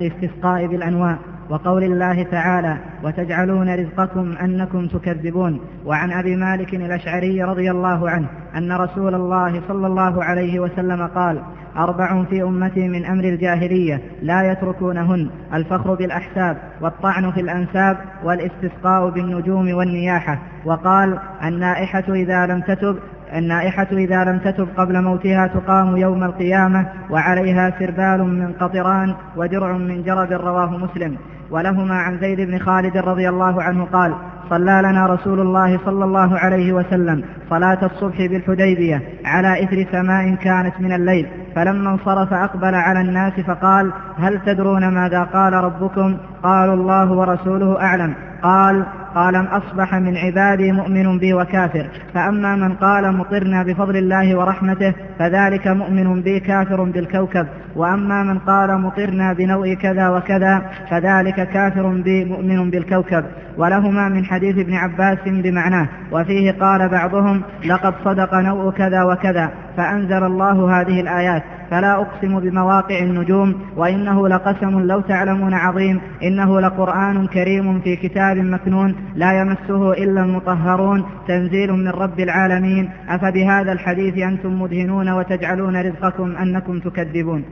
الاستسقاء بالأنواع وقول الله تعالى وتجعلون رزقكم أنكم تكذبون وعن أبي مالك الأشعري رضي الله عنه أن رسول الله صلى الله عليه وسلم قال أربع في أمتي من أمر الجاهلية لا يتركونهن الفخر بالأحساب والطعن في الأنساب والاستسقاء بالنجوم والنياحة وقال النائحة إذا لم تتب النائحة إذا لم تتب قبل موتها تقام يوم القيامة وعليها سربال من قطران ودرع من جرب رواه مسلم. ولهما عن زيد بن خالد رضي الله عنه قال صلى لنا رسول الله صلى الله عليه وسلم صلاة الصبح بالحديبية على إثر سماء كانت من الليل فلما انصرف أقبل على الناس فقال هل تدرون ماذا قال ربكم؟ قالوا الله ورسوله أعلم. قال قال أصبح من عبادي مؤمن بي وكافر؟ فأما من قال مطرنا بفضل الله ورحمته فذلك مؤمن بي كافر بالكوكب. وأما من قال مطرنا بنوء كذا وكذا فذلك كافر بي مؤمن بالكوكب ولهما من حديث ابن عباس بمعناه وفيه قال بعضهم لقد صدق نوء كذا وكذا فأنزل الله هذه الآيات فلا أقسم بمواقع النجوم وإنه لقسم لو تعلمون عظيم إنه لقرآن كريم في كتاب مكنون لا يمسه إلا المطهرون تنزيل من رب العالمين. أفبهذا الحديث أنتم مدهنون وتجعلون رزقكم أنكم تكذبون.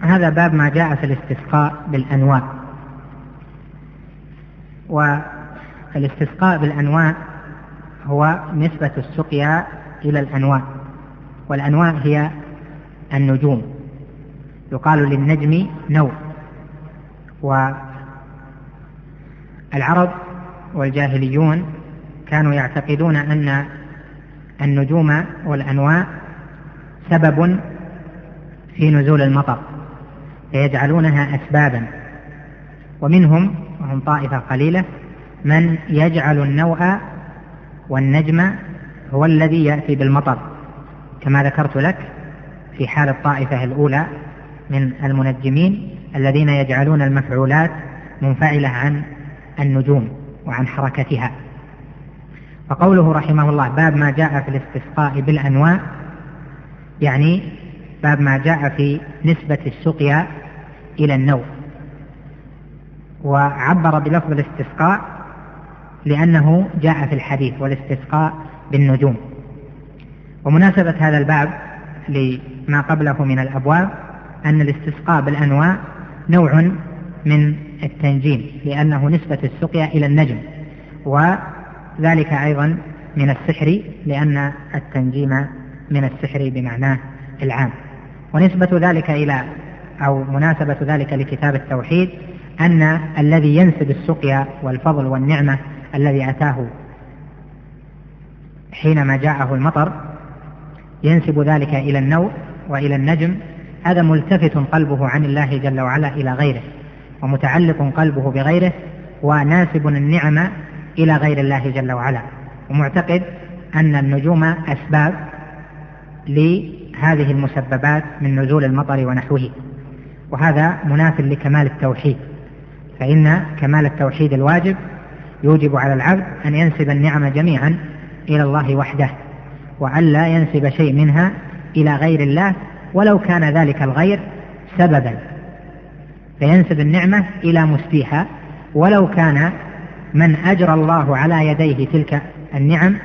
هذا باب ما جاء في الاستسقاء بالأنواع والاستسقاء بالأنواع هو نسبة السقيا إلى الأنواع والأنواع هي النجوم. يقال للنجم نوع. والعرب والجاهليون كانوا يعتقدون أن النجوم والأنواع سبب في نزول المطر. فيجعلونها أسبابا. ومنهم وهم طائفة قليلة من يجعل النوء والنجم هو الذي يأتي بالمطر. كما ذكرت لك في حال الطائفة الأولى من المنجمين الذين يجعلون المفعولات منفعلة عن النجوم وعن حركتها. فقوله رحمه الله باب ما جاء في الاستسقاء بالأنواع يعني باب ما جاء في نسبة السقيا إلى النوم. وعبر بلفظ الاستسقاء لأنه جاء في الحديث والاستسقاء بالنجوم. ومناسبة هذا الباب لما قبله من الأبواب أن الاستسقاء بالأنواع نوع من التنجيم لأنه نسبة السقيا إلى النجم. وذلك أيضا من السحر لأن التنجيم من السحر بمعناه العام. ونسبة ذلك إلى أو مناسبة ذلك لكتاب التوحيد أن الذي ينسب السقيا والفضل والنعمة الذي أتاه حينما جاءه المطر ينسب ذلك إلى النوء وإلى النجم هذا ملتفت قلبه عن الله جل وعلا إلى غيره ومتعلق قلبه بغيره وناسب النعم إلى غير الله جل وعلا ومعتقد أن النجوم أسباب لهذه المسببات من نزول المطر ونحوه. وهذا مناف لكمال التوحيد فإن كمال التوحيد الواجب يوجب على العبد أن ينسب النعم جميعا إلى الله وحده وألا ينسب شيء منها إلى غير الله ولو كان ذلك الغير سببا فينسب النعمة إلى مسديها ولو كان من أجرى الله على يديه تلك النعم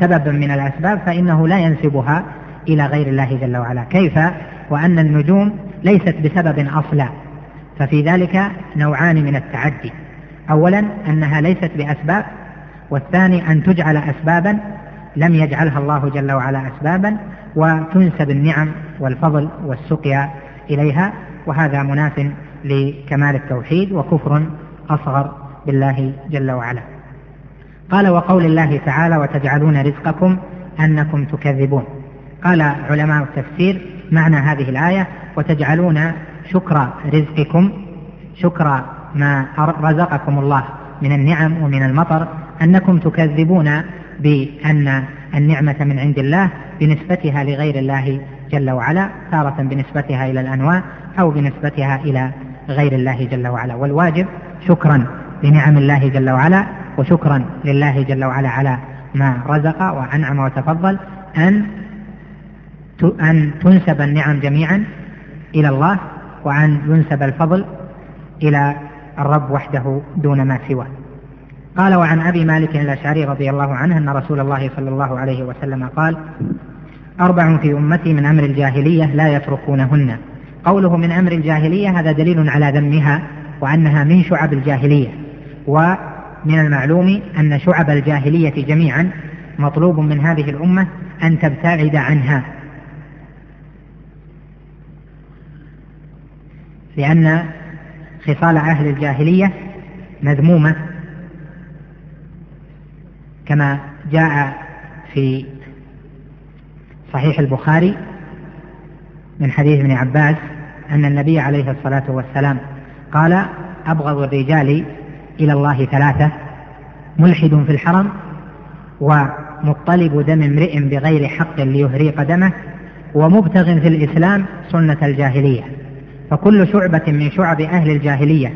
سببا من الأسباب فإنه لا ينسبها إلى غير الله جل وعلا. كيف وأن النجوم ليست بسبب أصلا ففي ذلك نوعان من التعدي. أولا أنها ليست بأسباب والثاني أن تجعل أسبابا لم يجعلها الله جل وعلا أسبابا وتنسب النعم والفضل والسقيا إليها وهذا مناف لكمال التوحيد وكفر أصغر بالله جل وعلا. قال وقول الله تعالى وتجعلون رزقكم أنكم تكذبون قال علماء التفسير معنى هذه الآية وتجعلون شكر رزقكم شكر ما رزقكم الله من النعم ومن المطر أنكم تكذبون بأن النعمة من عند الله بنسبتها لغير الله جل وعلا تارة بنسبتها إلى الأنواع أو بنسبتها إلى غير الله جل وعلا. والواجب شكرا لنعم الله جل وعلا وشكرا لله جل وعلا على ما رزق وأنعم وتفضل أن أن تنسب النعم جميعا إلى الله وأن ينسب الفضل إلى الرب وحده دون ما سواه. قال وعن أبي مالك الأشعري رضي الله عنه أن رسول الله صلى الله عليه وسلم قال أربع في أمتي من أمر الجاهلية لا يتركونهن. قوله من أمر الجاهلية هذا دليل على ذمها وأنها من شعب الجاهلية. ومن المعلوم أن شعب الجاهلية جميعا مطلوب من هذه الأمة أن تبتعد عنها لأن خصال أهل الجاهلية مذمومة كما جاء في صحيح البخاري من حديث ابن عباس أن النبي عليه الصلاة والسلام قال أبغض الرجال إلى الله ثلاثة ملحد في الحرم ومطلب دم امرئ بغير حق ليهريق دمه ومبتغ في الإسلام سنة الجاهلية. فكل شعبة من شعب أهل الجاهلية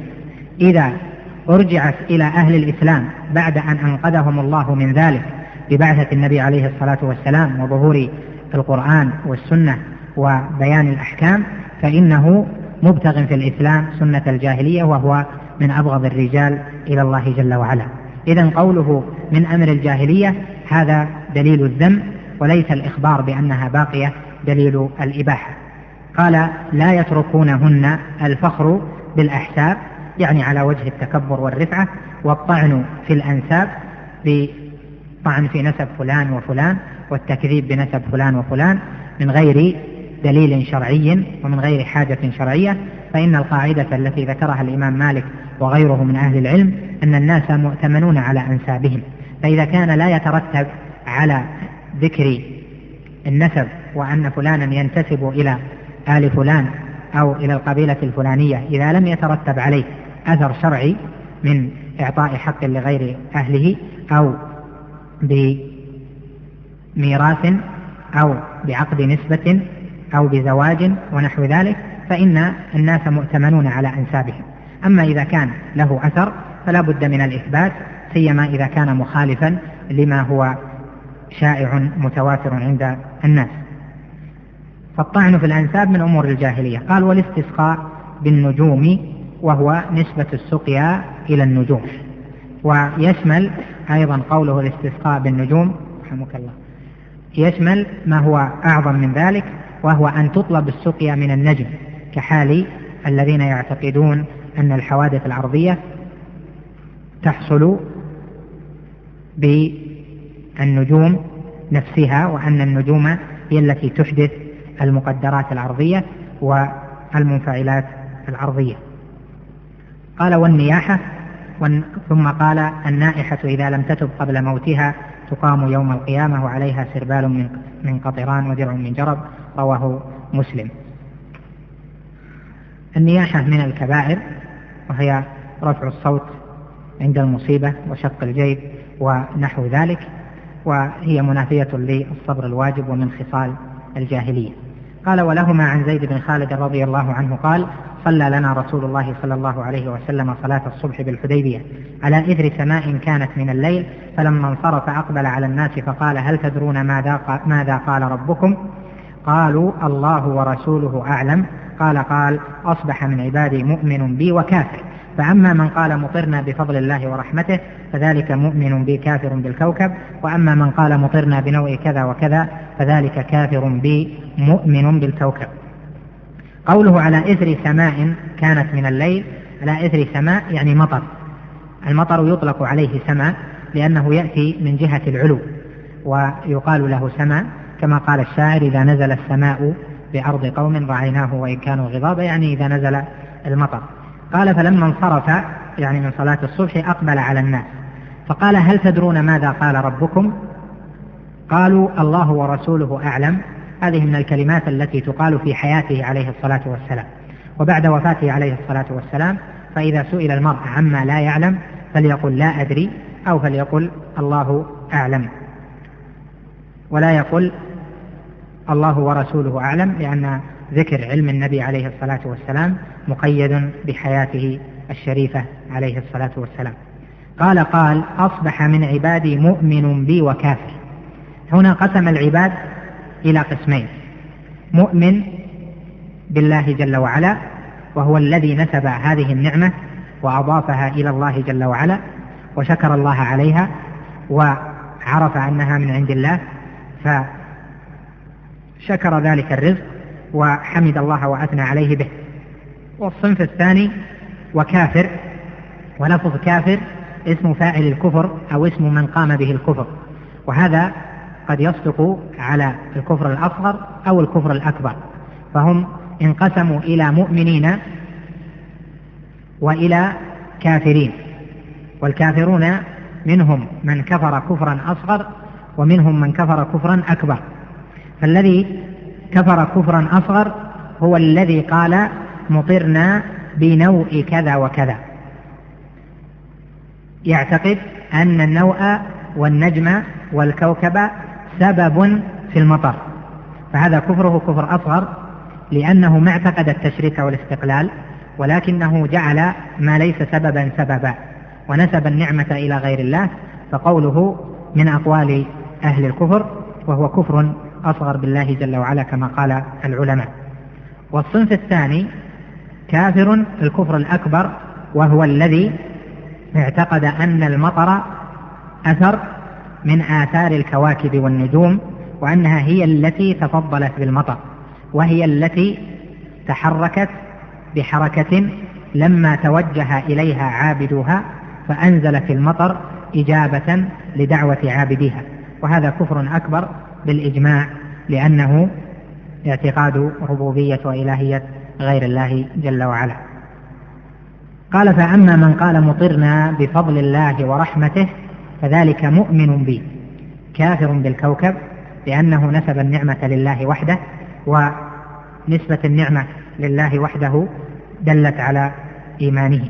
إذا أرجعت إلى أهل الإسلام بعد أن أنقذهم الله من ذلك ببعثة النبي عليه الصلاة والسلام وظهور القرآن والسنة وبيان الأحكام فإنه مبتغ في الإسلام سنة الجاهلية وهو من أبغض الرجال إلى الله جل وعلا. إذا قوله من أمر الجاهلية هذا دليل الذم وليس الإخبار بأنها باقية دليل الإباحة. قال لا يتركونهن الفخر بالأحساب يعني على وجه التكبر والرفعة والطعن في الأنساب بطعن في نسب فلان وفلان والتكذيب بنسب فلان وفلان من غير دليل شرعي ومن غير حاجة شرعية. فإن القاعدة التي ذكرها الإمام مالك وغيره من أهل العلم أن الناس مؤتمنون على أنسابهم. فإذا كان لا يترتب على ذكر النسب وأن فلانا ينتسب إلى آل فلان أو إلى القبيلة الفلانية إذا لم يترتب عليه أثر شرعي من إعطاء حق لغير أهله أو بميراث أو بعقد نسبة أو بزواج ونحو ذلك فإن الناس مؤتمنون على أنسابهم. أما إذا كان له أثر فلا بد من الإثبات سيما إذا كان مخالفا لما هو شائع متواتر عند الناس. فالطعن في الأنساب من أمور الجاهلية. قال والاستسقاء بالنجوم وهو نسبة السقيا إلى النجوم. ويشمل أيضا قوله الاستسقاء بالنجوم رحمك الله. يشمل ما هو أعظم من ذلك وهو أن تطلب السقيا من النجم كحال الذين يعتقدون أن الحوادث الأرضية تحصل بالنجوم نفسها وأن النجوم هي التي تحدث المقدرات الأرضية والمنفعلات الأرضية قال والنياحة ثم قال النائحة إذا لم تتب قبل موتها تقام يوم القيامة وعليها سربال من من قطران ودرع من جرب رواه مسلم. النياحة من الكبائر وهي رفع الصوت عند المصيبة وشق الجيب ونحو ذلك وهي منافية للصبر الواجب ومن خصال الجاهلية. قال ولهما عن زيد بن خالد رضي الله عنه قال صلى لنا رسول الله صلى الله عليه وسلم صلاة الصبح بالحديبية. على إثر سماء كانت من الليل فلما انصرف أقبل على الناس فقال هل تدرون ماذا, ماذا قال ربكم؟ قالوا الله ورسوله أعلم. قال قال أصبح من عبادي مؤمن بي وكافر. فأما من قال مطرنا بفضل الله ورحمته فذلك مؤمن بي كافر بالكوكب. وأما من قال مطرنا بنوع كذا وكذا فذلك كافر بي مؤمن بالكوكب. قوله على إثر سماء كانت من الليل على إثر سماء يعني مطر. المطر يطلق عليه سماء لأنه يأتي من جهة العلو ويقال له سماء كما قال الشاعر إذا نزل السماء بأرض قوم رعيناه وإن كانوا غضابا. يعني إذا نزل المطر. قال فلما انصرف يعني من صلاة الصبح أقبل على الناس. فقال هل تدرون ماذا قال ربكم؟ قالوا الله ورسوله أعلم. هذه من الكلمات التي تقال في حياته عليه الصلاة والسلام. وبعد وفاته عليه الصلاة والسلام فإذا سئل المرء عما لا يعلم فليقل لا أدري أو فليقل الله أعلم. ولا يقل الله ورسوله أعلم لأن ذكر علم النبي عليه الصلاة والسلام مقيد بحياته الشريفة عليه الصلاة والسلام. قال قال أصبح من عبادي مؤمن بي وكافر. هنا قسم العباد إلى قسمين. مؤمن بالله جل وعلا وهو الذي نسب هذه النعمة وأضافها إلى الله جل وعلا وشكر الله عليها وعرف أنها من عند الله فشكر ذلك الرزق وحمد الله وأثنى عليه به. والصنف الثاني وكافر ولفظ كافر اسم فاعل الكفر أو اسم من قام به الكفر. وهذا قد يصدق على الكفر الأصغر أو الكفر الأكبر. فهم انقسموا إلى مؤمنين وإلى كافرين. والكافرون منهم من كفر كفرا أصغر ومنهم من كفر كفرا أكبر. فالذي كفر كفرا أصغر هو الذي قال مطرنا بنوء كذا وكذا. يعتقد أن النوء والنجم والكوكب سبب في المطر فهذا كفره كفر أصغر لأنه ما اعتقد التشريك والاستقلال ولكنه جعل ما ليس سببا سببا ونسب النعمة إلى غير الله فقوله من أقوال أهل الكفر وهو كفر أصغر بالله جل وعلا كما قال العلماء. والصنف الثاني كافر الكفر الأكبر وهو الذي اعتقد أن المطر أثر من آثار الكواكب والنجوم وأنها هي التي تفضلت بالمطر وهي التي تحركت بحركة لما توجه إليها عابدوها فأنزلت المطر إجابة لدعوة عابديها. وهذا كفر أكبر بالإجماع لأنه اعتقاد ربوبية وإلهية غير الله جل وعلا. قال فأما من قال مطرنا بفضل الله ورحمته فذلك مؤمن بي كافر بالكوكب لأنه نسب النعمة لله وحده ونسبة النعمة لله وحده دلت على إيمانه.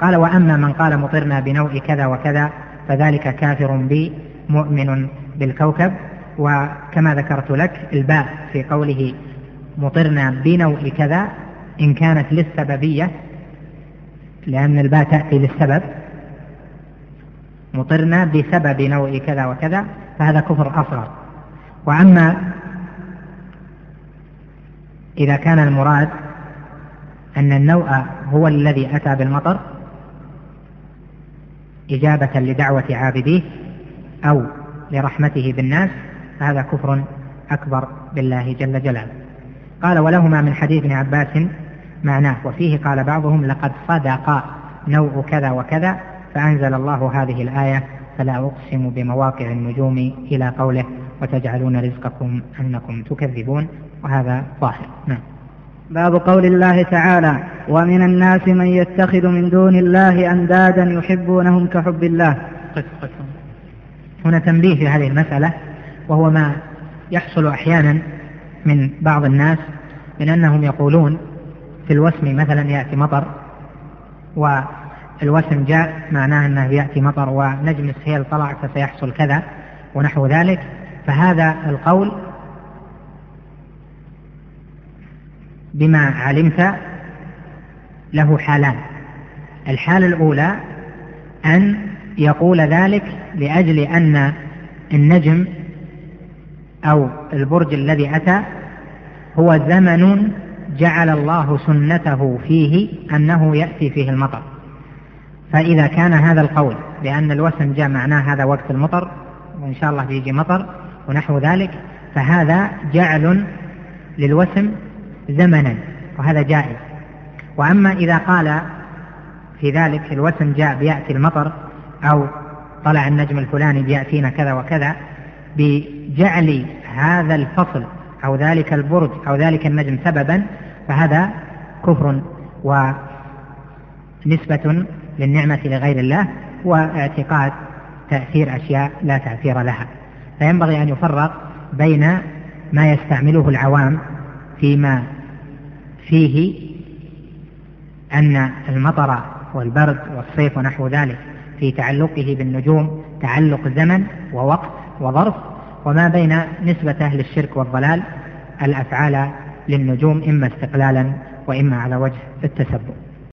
قال وأما من قال مطرنا بنوع كذا وكذا فذلك كافر بي مؤمن بالكوكب وكما ذكرت لك الباء في قوله مطرنا بنوع كذا إن كانت للسببية لأن الباء تأتي للسبب مطرنا بسبب نوع كذا وكذا فهذا كفر أصغر. وأما إذا كان المراد أن النوء هو الذي أتى بالمطر إجابة لدعوة عابديه أو لرحمته بالناس فهذا كفر أكبر بالله جل جلاله. قال ولهما من حديث ابن عباس معناه وفيه قال بعضهم لقد صدق نوع كذا وكذا فأنزل الله هذه الآية فلا أقسم بمواقع النجوم إلى قوله وتجعلون رزقكم أنكم تكذبون وهذا ظاهر. نعم. باب قول الله تعالى ومن الناس من يتخذ من دون الله أندادا يحبونهم كحب الله هنا تنبيه في هذه المسألة وهو ما يحصل أحيانا من بعض الناس من أنهم يقولون في الوسم مثلا يأتي مطر والوسم جاء معناه أنه يأتي مطر ونجم السهيل طلع فسيحصل كذا ونحو ذلك. فهذا القول بما علمت له حالان. الحالة الأولى أن يقول ذلك لأجل أن النجم أو البرج الذي أتى هو زمن جعل الله سنته فيه أنه يأتي فيه المطر. فإذا كان هذا القول بأن الوسم جاء معناه هذا وقت المطر وإن شاء الله بيجي مطر ونحو ذلك فهذا جعل للوسم زمنا وهذا جائز. وأما إذا قال في ذلك الوسم جاء بيأتي المطر أو طلع النجم الفلاني بيأتينا كذا وكذا بجعل هذا الفصل أو ذلك البرج أو ذلك النجم سببا فهذا كفر ونسبة للنعمة لغير الله واعتقاد تأثير أشياء لا تأثير لها. فينبغي أن يفرق بين ما يستعمله العوام فيما فيه أن المطر والبرد والصيف ونحو ذلك في تعلقه بالنجوم تعلق زمن ووقت وظرف وما بين نسبة أهل الشرك والضلال الأفعال للنجوم إما استقلالا وإما على وجه التسبب.